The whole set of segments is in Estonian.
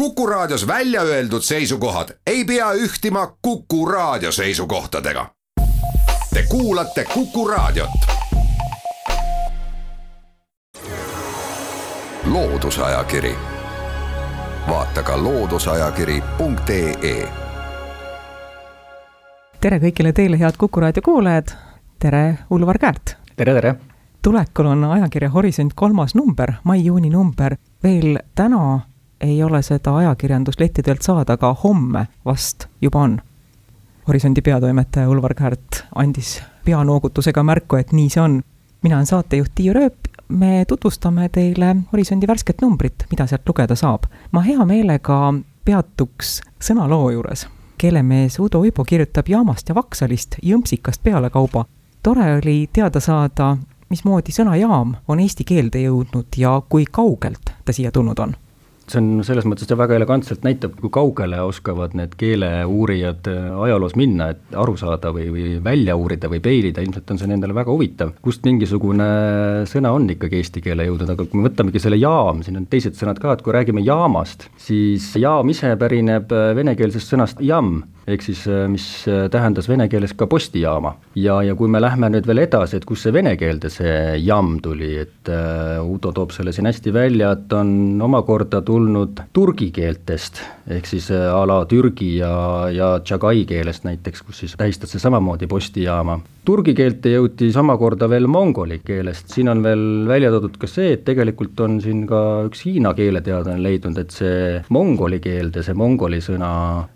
Kuku Raadios välja öeldud seisukohad ei pea ühtima Kuku Raadio seisukohtadega. Te kuulate Kuku Raadiot. loodusajakiri, vaata ka looduseajakiri.ee. tere kõigile teile, head Kuku Raadio kuulajad. tere, Ulvar Käärt. tere, tere tulekul on ajakirja Horisont kolmas number, mai-juuni number. veel täna ei ole seda ajakirjanduslehtedelt saada, aga homme vast juba on. Horisondi peatoimetaja Ulvar Käärt andis peanoogutusega märku, et nii see on. mina olen saatejuht Tiiu Rööp, me tutvustame teile Horisondi värsket numbrit, mida sealt lugeda saab. ma hea meelega peatuks sõnaloo juures. keelemees Udo Uibo kirjutab jaamast ja Vaksalist jõmpsikast pealekauba. tore oli teada saada, mismoodi sõna jaam on eesti keelde jõudnud ja kui kaugelt ta siia tulnud on see on selles mõttes, ta väga elegantselt näitab, kui kaugele oskavad need keeleuurijad äh, ajaloos minna, et aru saada või, või välja uurida või peilida, ilmselt on see nendele väga huvitav. kust mingisugune sõna on ikkagi eesti keele jõudnud, aga kui me võtamegi selle jaam, siin on teised sõnad ka, et kui räägime jaamast, siis jaam ise pärineb äh, venekeelsest sõnast jam ehk siis äh, mis tähendas vene keeles ka postijaama. ja, ja kui me lähme nüüd veel edasi, et kust see vene keelde see jamm tuli, et uh, Udo toob selle siin hästi välja, et on omakorda tulnud tulnud turgi keeltest, ehk siis äh, a la Türgi ja, ja Tšagai keelest näiteks, kus siis tähistatakse samamoodi postijaama. Turgi keelte jõuti samakorda veel mongoli keelest, siin on veel välja toodud ka see, et tegelikult on siin ka üks hiina keeleteadlane leidnud, et see mongoli keelde, see mongoli sõna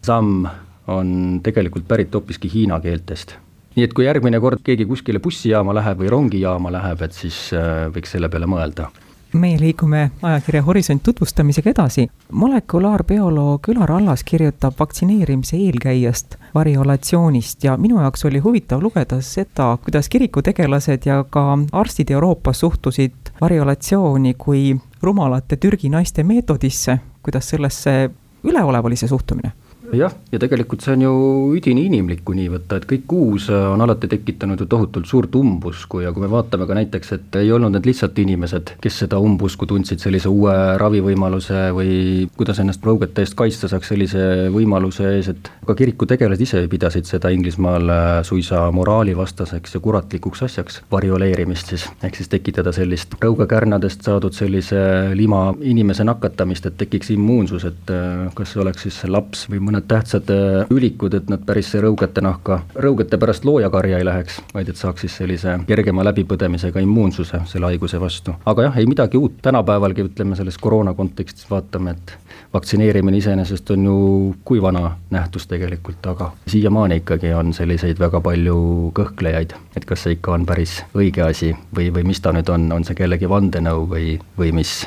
samm on tegelikult pärit hoopiski hiina keeltest. Nii et kui järgmine kord keegi kuskile bussijaama läheb või rongijaama läheb, et siis äh, võiks selle peale mõelda meie liigume ajakirja Horisont tutvustamisega edasi. molekulaarbioloog Ülar Allas kirjutab vaktsineerimise eelkäijast, variolatsioonist ja minu jaoks oli huvitav lugeda seda, kuidas kirikutegelased ja ka arstid Euroopas suhtusid variolatsiooni kui rumalate Türgi naiste meetodisse, kuidas sellesse üleolev oli see suhtumine jah, ja tegelikult see on ju üdini inimlik, kui nii võtta, et kõik uus äh, on alati tekitanud ju tohutult suurt umbusku ja kui me vaatame ka näiteks, et ei olnud need lihtsalt inimesed, kes seda umbusku tundsid sellise uue ravivõimaluse või kuidas ennast võugete eest kaitsta saaks sellise võimaluse ees, et ka kirikutegelased ise pidasid seda Inglismaal äh, suisa moraalivastaseks ja kuratlikuks asjaks, varioleerimist siis, ehk siis tekitada sellist rõugekärnadest saadud sellise lima inimese nakatamist, et tekiks immuunsus, et äh, kas see oleks siis laps või mõned tähtsad äh, ülikud, et nad päris rõugete nahka, rõugete pärast loojakarja ei läheks, vaid et saaks siis sellise kergema läbipõdemisega immuunsuse selle haiguse vastu. aga jah, ei midagi uut, tänapäevalgi ütleme selles koroona kontekstis vaatame, et vaktsineerimine iseenesest on ju kui vana nähtus tegelikult, aga siiamaani ikkagi on selliseid väga palju kõhklejaid, et kas see ikka on päris õige asi või, või mis ta nüüd on, on see kellegi vandenõu või, või mis.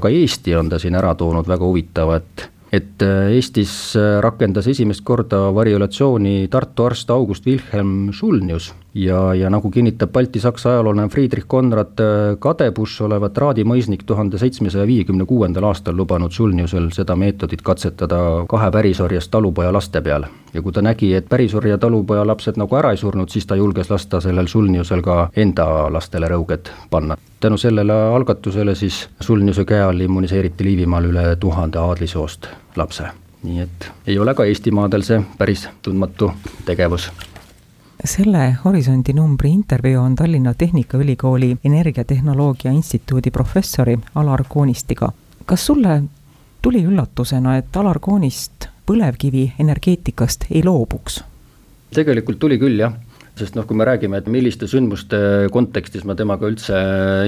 ka Eesti on ta siin ära toonud väga huvitavat et äh, Eestis äh, rakendas esimest korda variolatsiooni Tartu arst August Wilhelm Schulnius ja, ja nagu kinnitab baltisaksa ajaloolane Friedrich Konrad äh, Kadebusch, olevat raadimõisnik tuhande seitsmesaja viiekümne kuuendal aastal lubanud Sulniusel seda meetodit katsetada kahe pärisorjast talupoja laste peal. ja kui ta nägi, et pärisorja talupoja lapsed nagu ära ei surnud, siis ta julges lasta sellel Sulniusel ka enda lastele rõuged panna. tänu sellele algatusele siis Sulniuse käe all immuniseeriti Liivimaal üle tuhande aadlisoost lapse nii et ei ole ka Eestimaadel see päris tundmatu tegevus selle Horisondi numbri intervjuu on Tallinna Tehnikaülikooli Energiatehnoloogia Instituudi professori Alar Koonistiga. kas sulle tuli üllatusena, et Alar Koonist põlevkivienergeetikast ei loobuks? tegelikult tuli küll, jah sest noh, kui me räägime, et milliste sündmuste kontekstis ma temaga üldse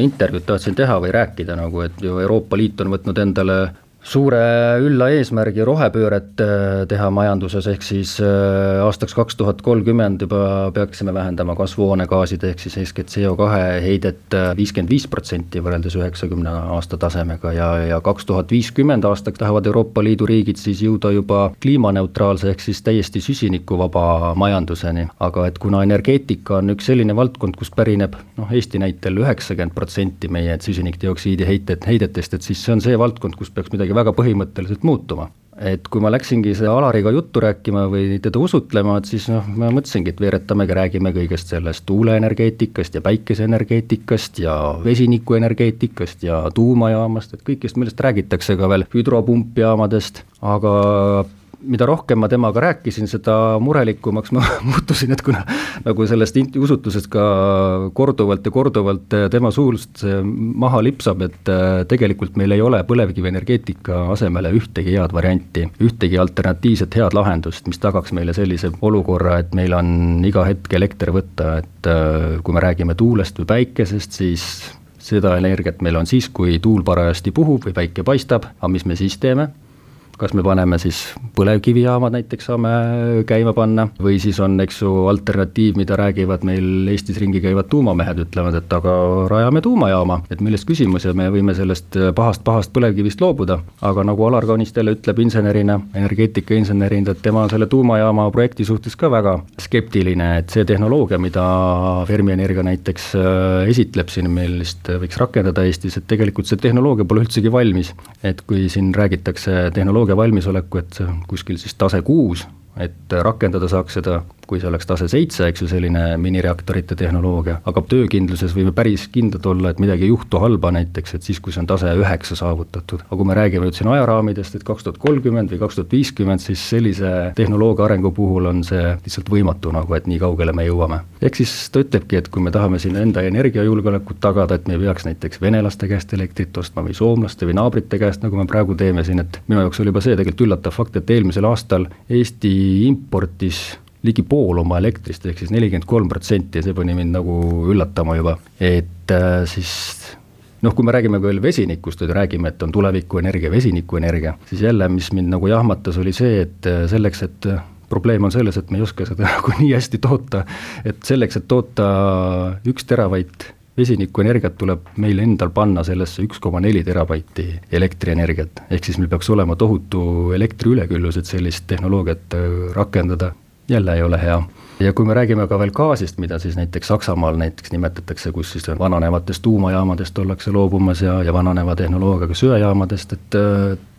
intervjuud tahtsin teha või rääkida nagu, et ju Euroopa Liit on võtnud endale suure ülla eesmärgi rohepööret äh, teha majanduses, ehk siis äh, aastaks kaks tuhat kolmkümmend juba peaksime vähendama kasvuhoonegaaside ehk siis eeskätt CO2 heidet äh, viiskümmend viis protsenti võrreldes üheksakümne aasta tasemega ja, ja kaks tuhat viiskümmend aastaks tahavad Euroopa Liidu riigid siis jõuda juba kliimaneutraalse ehk siis täiesti süsinikuvaba majanduseni. aga et kuna energeetika on üks selline valdkond, kust pärineb noh, Eesti näitel üheksakümmend protsenti meie süsinikdioksiidi heited, heidetest, et siis see on see valdkond, kus peaks midagi midagi väga põhimõtteliselt muutuma. et kui ma läksingi selle Alariga juttu rääkima või teda usutlema, et siis noh, ma mõtlesingi, et veeretamegi, räägime kõigest sellest tuuleenergeetikast ja päikeseenergeetikast ja vesinikuenergeetikast ja tuumajaamast, et kõigest, millest räägitakse ka veel, hüdropumpjaamadest, aga mida rohkem ma temaga rääkisin, seda murelikumaks ma muutusin, et kuna nagu sellest usutlusest ka korduvalt ja korduvalt tema suust maha lipsab, et äh, tegelikult meil ei ole põlevkivienergeetika asemele ühtegi head varianti, ühtegi alternatiivset head lahendust, mis tagaks meile sellise olukorra, et meil on iga hetk elekter võtta, et äh, kui me räägime tuulest või päikesest, siis seda energiat meil on siis, kui tuul parajasti puhub või päike paistab, aga mis me siis teeme? Kas me paneme siis põlevkivijaamad näiteks saame käima panna või siis on, eks ju, alternatiiv, mida räägivad meil Eestis ringi käivad tuumamehed, ütlevad, et aga rajame tuumajaama, et milles küsimus ja me võime sellest pahast-pahast põlevkivist loobuda. aga nagu Alar Kaunistele ütleb insenerina, energeetikainsenerina, et tema on selle tuumajaama projekti suhtes ka väga skeptiline, et see tehnoloogia, mida Fermi Energia näiteks äh, esitleb siin, millist võiks rakendada Eestis, et tegelikult see tehnoloogia pole üldsegi valmis. et kui siin räägitakse tehnoloogia tehnoloogia valmisoleku, et kuskil siis tase kuus, et rakendada saaks seda kui see oleks tase seitse, eks ju, selline minireaktorite tehnoloogia, aga töökindluses võime päris kindlad olla, et midagi ei juhtu halba näiteks, et siis, kui see on tase üheksa saavutatud. aga kui me räägime nüüd siin ajaraamidest, et kaks tuhat kolmkümmend või kaks tuhat viiskümmend, siis sellise tehnoloogia arengu puhul on see lihtsalt võimatu nagu, et nii kaugele me jõuame. ehk siis ta ütlebki, et kui me tahame siin enda energiajulgeolekut tagada, et me ei peaks näiteks venelaste käest elektrit ostma või soomlaste või naabrite käest, nagu me praegu teeme siin, et minu jaoks oli juba see tegelikult üllatav fakt, et eelmisel aastal Eesti importis ligi pool oma elektrist, ehk siis nelikümmend kolm protsenti ja see pani mind nagu üllatama juba, et äh, siis noh, kui me räägime veel vesinikust, et räägime, et on tulevikuenergia, vesinikuenergia, siis jälle, mis mind nagu jahmatas, oli see, et äh, selleks, et äh, probleem on selles, et me ei oska seda nagu nii hästi toota, et selleks, et toota üks teravatt vesinikuenergiat, tuleb meil endal panna sellesse üks koma neli terabaiti elektrienergiat. ehk siis meil peaks olema tohutu elektriüleküllus, et sellist tehnoloogiat rakendada jälle ei ole hea. ja kui me räägime ka veel gaasist, mida siis näiteks Saksamaal näiteks nimetatakse, kus siis vananevatest tuumajaamadest ollakse loobumas ja, ja vananeva tehnoloogiaga söejaamadest, et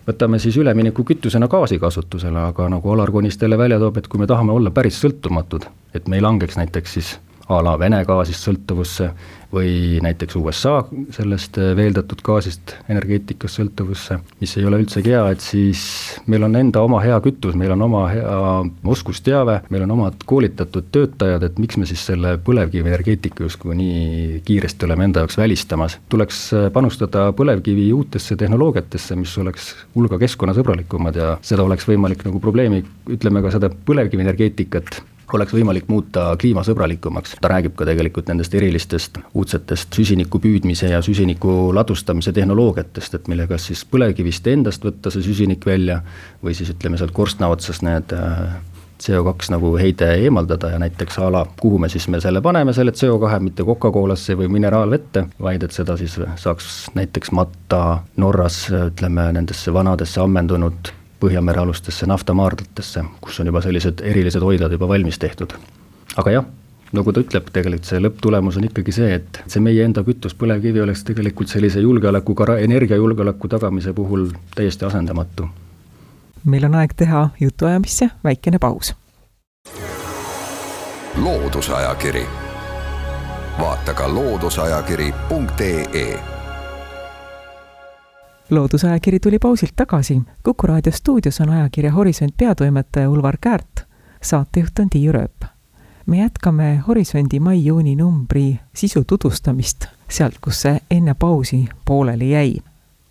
võtame siis ülemineku kütusena gaasi kasutusele, aga nagu Alar Konistele välja toob, et kui me tahame olla päris sõltumatud, et me ei langeks näiteks siis a la Vene gaasist sõltuvusse või näiteks USA sellest äh, veeldatud gaasist energeetikast sõltuvusse, mis ei ole üldsegi hea, et siis meil on enda oma hea kütus, meil on oma hea oskusteave, meil on omad koolitatud töötajad, et miks me siis selle põlevkivienergeetika justkui nii kiiresti oleme enda jaoks välistamas. tuleks äh, panustada põlevkivi uutesse tehnoloogiatesse, mis oleks hulga keskkonnasõbralikumad ja seda oleks võimalik nagu probleemi, ütleme ka seda põlevkivienergeetikat oleks võimalik muuta kliimasõbralikumaks. ta räägib ka tegelikult nendest erilistest uudsetest süsiniku püüdmise ja süsiniku ladustamise tehnoloogiatest, et millega siis põlevkivist endast võtta see süsinik välja või siis ütleme sealt korstna otsast need äh, CO2 nagu heide eemaldada ja näiteks a la, kuhu me siis me selle paneme, selle CO2, mitte Coca-Colasse või mineraalvette, vaid et seda siis saaks näiteks matta Norras ütleme nendesse vanadesse ammendunud Põhjamere alustesse naftamaardlatesse, kus on juba sellised erilised hoidlad juba valmis tehtud. aga jah, nagu ta ütleb, tegelikult see lõpptulemus on ikkagi see, et see meie enda kütus, põlevkivi, oleks tegelikult sellise julgeolekuga, energiajulgeoleku tagamise puhul täiesti asendamatu. meil on aeg teha jutuajamisse väikene paus. loodusajakiri, vaata ka looduseajakiri.ee loodusajakiri tuli pausilt tagasi. kuku raadio stuudios on ajakirja Horisont peatoimetaja Ulvar Käärt. saatejuht on Tiiu Rööp. me jätkame Horisondi mai-juuni numbri sisu tutvustamist sealt, kus see enne pausi pooleli jäi.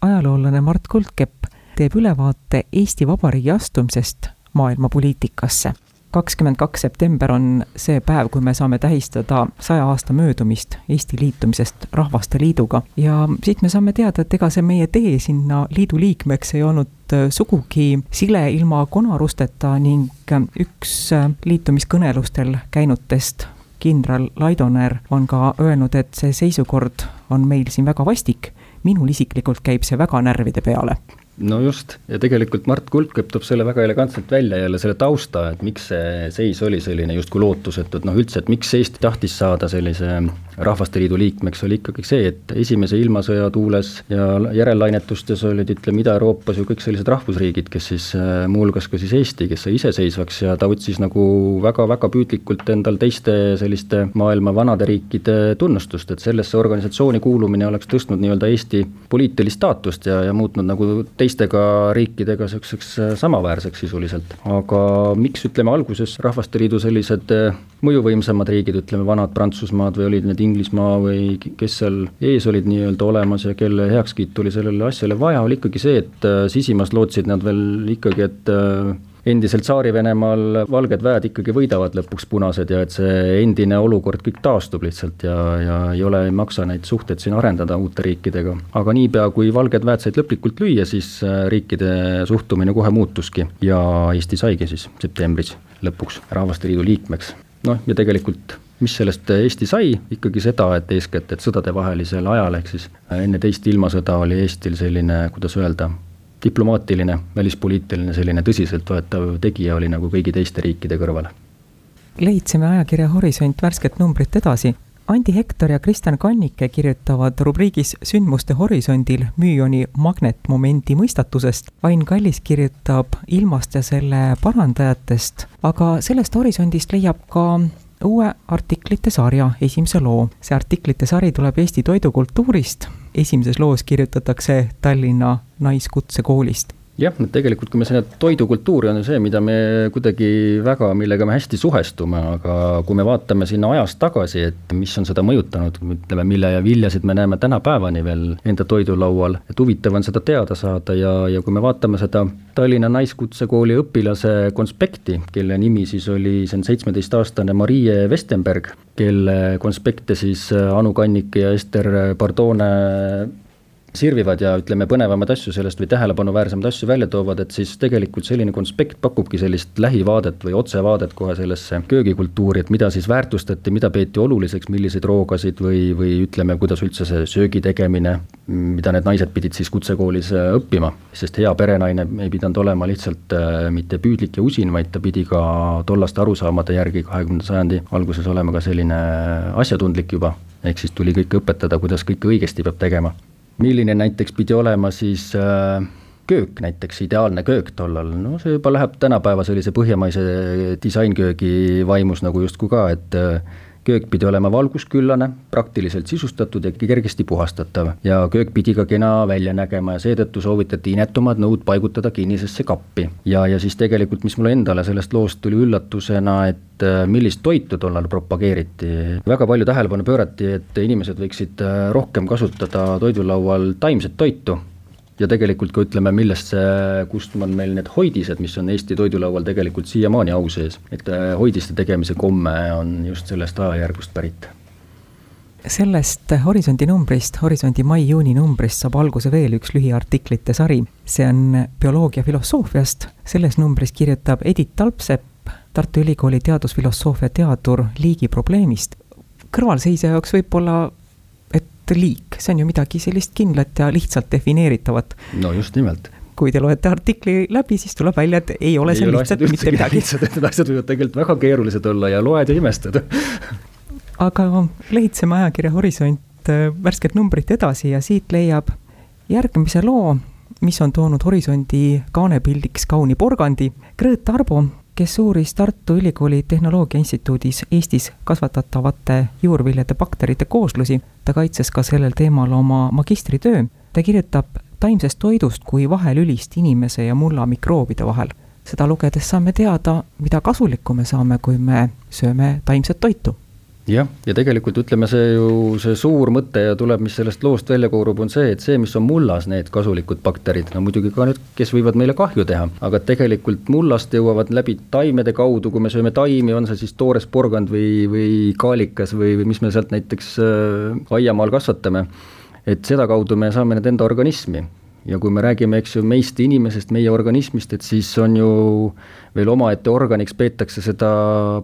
ajaloolane Mart Kuldkepp teeb ülevaate Eesti Vabariigi astumisest maailmapoliitikasse kakskümmend kaks september on see päev, kui me saame tähistada saja aasta möödumist Eesti liitumisest Rahvaste Liiduga. Ja siit me saame teada, et ega see meie tee sinna liidu liikmeks ei olnud äh, sugugi sile ilma konarusteta ning äh, üks äh, liitumiskõnelustel käinutest kindral Laidoner on ka öelnud, et see seisukord on meil siin väga vastik, minul isiklikult käib see väga närvide peale no just, ja tegelikult Mart Kulkep toob selle väga elegantselt välja jälle, selle tausta, et miks see seis oli selline justkui lootusetu, et noh üldse, et miks Eesti tahtis saada sellise Rahvasteliidu liikmeks, oli ikkagi see, et esimese ilmasõja tuules ja järellainetustes olid, ütleme, Ida-Euroopas ju kõik sellised rahvusriigid, kes siis äh, muuhulgas ka siis Eesti, kes sai iseseisvaks ja ta otsis nagu väga-väga püüdlikult endal teiste selliste maailma vanade riikide tunnustust, et sellesse organisatsiooni kuulumine oleks tõstnud nii-öelda Eesti poliitilist staatust ja, ja muutnud nagu teistega riikidega niisuguseks äh, samaväärseks sisuliselt. aga miks, ütleme, alguses Rahvasteliidu sellised äh, mõjuvõimsamad riigid, ütleme, vanad Prantsusmaad või olid need Inglismaa või kes seal ees olid nii-öelda olemas ja kelle heakskiitu oli sellele asjale vaja, oli ikkagi see, et äh, sisimas lootsid nad veel ikkagi, et endiselt Tsaari-Venemaal valged väed ikkagi võidavad lõpuks punased ja et see endine olukord kõik taastub lihtsalt ja, ja ei ole, ei maksa neid suhteid siin arendada uute riikidega. aga niipea, kui valged väed said lõplikult lüüa, siis äh, riikide suhtumine kohe muutuski ja Eesti saigi siis septembris lõpuks Rahvasteliidu liikmeks. noh, ja tegelikult mis sellest Eesti sai, ikkagi seda, et eeskätt, et sõdadevahelisel ajal, ehk siis enne teist ilmasõda oli Eestil selline, kuidas öelda, diplomaatiline, välispoliitiline selline tõsiseltvõetav tegija oli nagu kõigi teiste riikide kõrval. leidsime ajakirja Horisont värsket numbrit edasi. Andi Hektor ja Kristjan Kannike kirjutavad rubriigis Sündmuste horisondil müüoni magnetmomendi mõistatusest. Ain Kallis kirjutab ilmast ja selle parandajatest, aga sellest horisondist leiab ka uue artiklite sarja esimese loo. see artiklite sari tuleb Eesti toidukultuurist, esimeses loos kirjutatakse Tallinna Naiskutsekoolist jah, tegelikult kui me selle toidukultuuri on ju see, mida me kuidagi väga, millega me hästi suhestume, aga kui me vaatame sinna ajas tagasi, et mis on seda mõjutanud, ütleme, mille viljasid me näeme tänapäevani veel enda toidulaual, et huvitav on seda teada saada ja, ja kui me vaatame seda Tallinna Naiskutsekooli õpilase konspekti, kelle nimi siis oli, see on seitsmeteistaastane Marie Vestenberg, kelle konspekte siis Anu Kannike ja Ester Pardone sirvivad ja ütleme, põnevamaid asju sellest või tähelepanuväärsemaid asju välja toovad, et siis tegelikult selline konspekt pakubki sellist lähivaadet või otsevaadet kohe sellesse köögikultuuri, et mida siis väärtustati, mida peeti oluliseks, milliseid roogasid või, või ütleme, kuidas üldse see söögi tegemine, mida need naised pidid siis kutsekoolis äh, õppima, sest hea perenaine ei pidanud olema lihtsalt äh, mitte püüdlik ja usin, vaid ta pidi ka tollaste arusaamade järgi kahekümnenda sajandi alguses olema ka selline asjatundlik juba, ehk siis tuli kõike õpetada, kuidas kõike õigesti peab tegema milline näiteks pidi olema siis äh, köök näiteks, ideaalne köök tollal, no see juba läheb tänapäeva sellise põhjamaise disainköögi vaimus nagu justkui ka, et äh, köök pidi olema valgusküllane, praktiliselt sisustatud ja kergesti puhastatav ja köök pidi ka kena välja nägema ja seetõttu soovitati inetumad nõud paigutada kinnisesse kappi. ja, ja siis tegelikult, mis mulle endale sellest loost tuli üllatusena, et äh, millist toitu tollal propageeriti. väga palju tähelepanu pöörati, et inimesed võiksid äh, rohkem kasutada toidulaual taimset toitu ja tegelikult ka ütleme, millest see, kust on meil need hoidised, mis on Eesti toidulaual tegelikult siiamaani au sees, et äh, hoidiste tegemise komme on just sellest ajajärgust pärit sellest Horisondi numbrist, Horisondi mai-juuni numbrist saab alguse veel üks lühiartiklite sari. see on bioloogia filosoofiast, selles numbris kirjutab Edith Talpsepp, Tartu Ülikooli teadusfilosoofia teadur liigi probleemist. kõrvalseisja jaoks võib-olla liik, see on ju midagi sellist kindlat ja lihtsalt defineeritavat. no just nimelt kui te loete artikli läbi, siis tuleb välja, et ei ole see lihtsalt mitte midagi. Need asjad võivad tegelikult väga keerulised olla ja loed ja imestad aga lehitseme ajakirja Horisont äh, värsket numbrit edasi ja siit leiab järgmise loo, mis on toonud Horisondi kaanepildiks kauni porgandi. Grete Arbo kes uuris Tartu Ülikooli Tehnoloogia Instituudis Eestis kasvatatavate juurviljade bakterite kooslusi. ta kaitses ka sellel teemal oma magistritöö. ta kirjutab taimsest toidust kui vahelülist inimese ja mulla mikroobide vahel. seda lugedes saame teada, mida kasulikku me saame, kui me sööme taimset toitu jah, ja tegelikult ütleme, see ju, see suur mõte ja tuleb, mis sellest loost välja koorub, on see, et see, mis on mullas, need kasulikud bakterid, no muidugi ka need, kes võivad meile kahju teha, aga tegelikult mullast jõuavad läbi taimede kaudu, kui me sööme taimi, on see siis toores porgand või, või kaalikas või, või mis me sealt näiteks äh, aiamaal kasvatame, et sedakaudu me saame need enda organismi ja kui me räägime, eks ju, meist inimesest, meie organismist, et siis on ju veel omaette organiks peetakse seda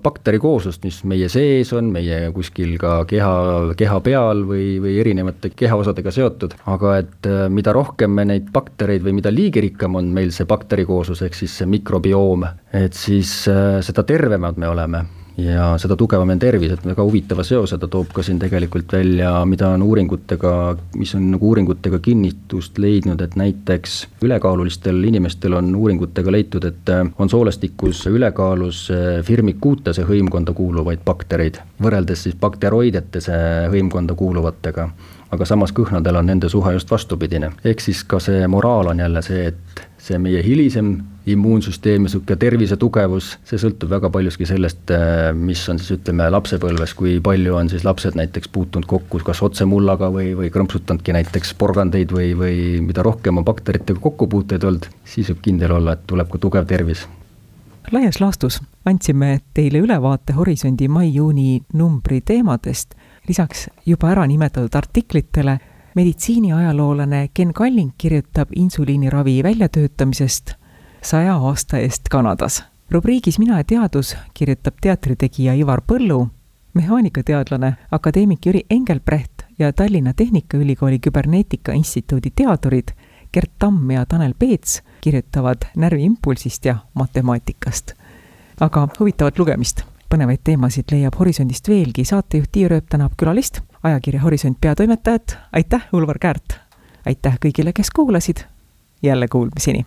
bakterikooslust, mis meie sees on, meie kuskil ka keha, keha peal või, või erinevate kehaosadega seotud, aga et äh, mida rohkem me neid baktereid või mida liigirikkam on meil see bakterikooslus, ehk siis see mikrobioom, et siis äh, seda tervemad me oleme ja seda tugevam on tervis, et väga huvitava seose ta toob ka siin tegelikult välja, mida on uuringutega, mis on nagu uuringutega kinnitust leidnud, et näiteks ülekaalulistel inimestel on uuringutega leitud, et äh, on soolestikus ülekaalus äh, firmikuutese hõimkonda kuuluvaid baktereid, võrreldes siis bakteroidetese hõimkonda kuuluvatega. Aga samas kõhnadel on nende suhe just vastupidine, ehk siis ka see moraal on jälle see, et see meie hilisem immuunsüsteem ja niisugune tervise tugevus, see sõltub väga paljuski sellest, äh, mis on siis ütleme lapsepõlves, kui palju on siis lapsed näiteks puutunud kokku kas otse mullaga või, või krõmpsutanudki näiteks porgandeid või, või mida rohkem on bakteritega kokkupuuteid olnud, siis võib kindel olla, et tuleb ka tugev tervis. Laias laastus andsime teile ülevaate Horisondi mai-juuni numbri teemadest lisaks juba ära nimetatud artiklitele. Meditsiiniajaloolane Ken Kalling kirjutab insuliiniravi väljatöötamisest saja aasta eest Kanadas. rubriigis Mina ja teadus kirjutab teatritegija Ivar Põllu, mehaanikateadlane akadeemik Jüri Engelbrecht ja Tallinna Tehnikaülikooli Küberneetika Instituudi teadurid Gert Tamm ja Tanel Peets kirjutavad närviimpulsist ja matemaatikast. aga huvitavat lugemist põnevaid teemasid leiab Horisondist veelgi, saatejuht Tiia Rööp tänab külalist, ajakirja Horisont peatoimetajat, aitäh, Ulvar Käärt! aitäh kõigile, kes kuulasid, jälle kuulmiseni!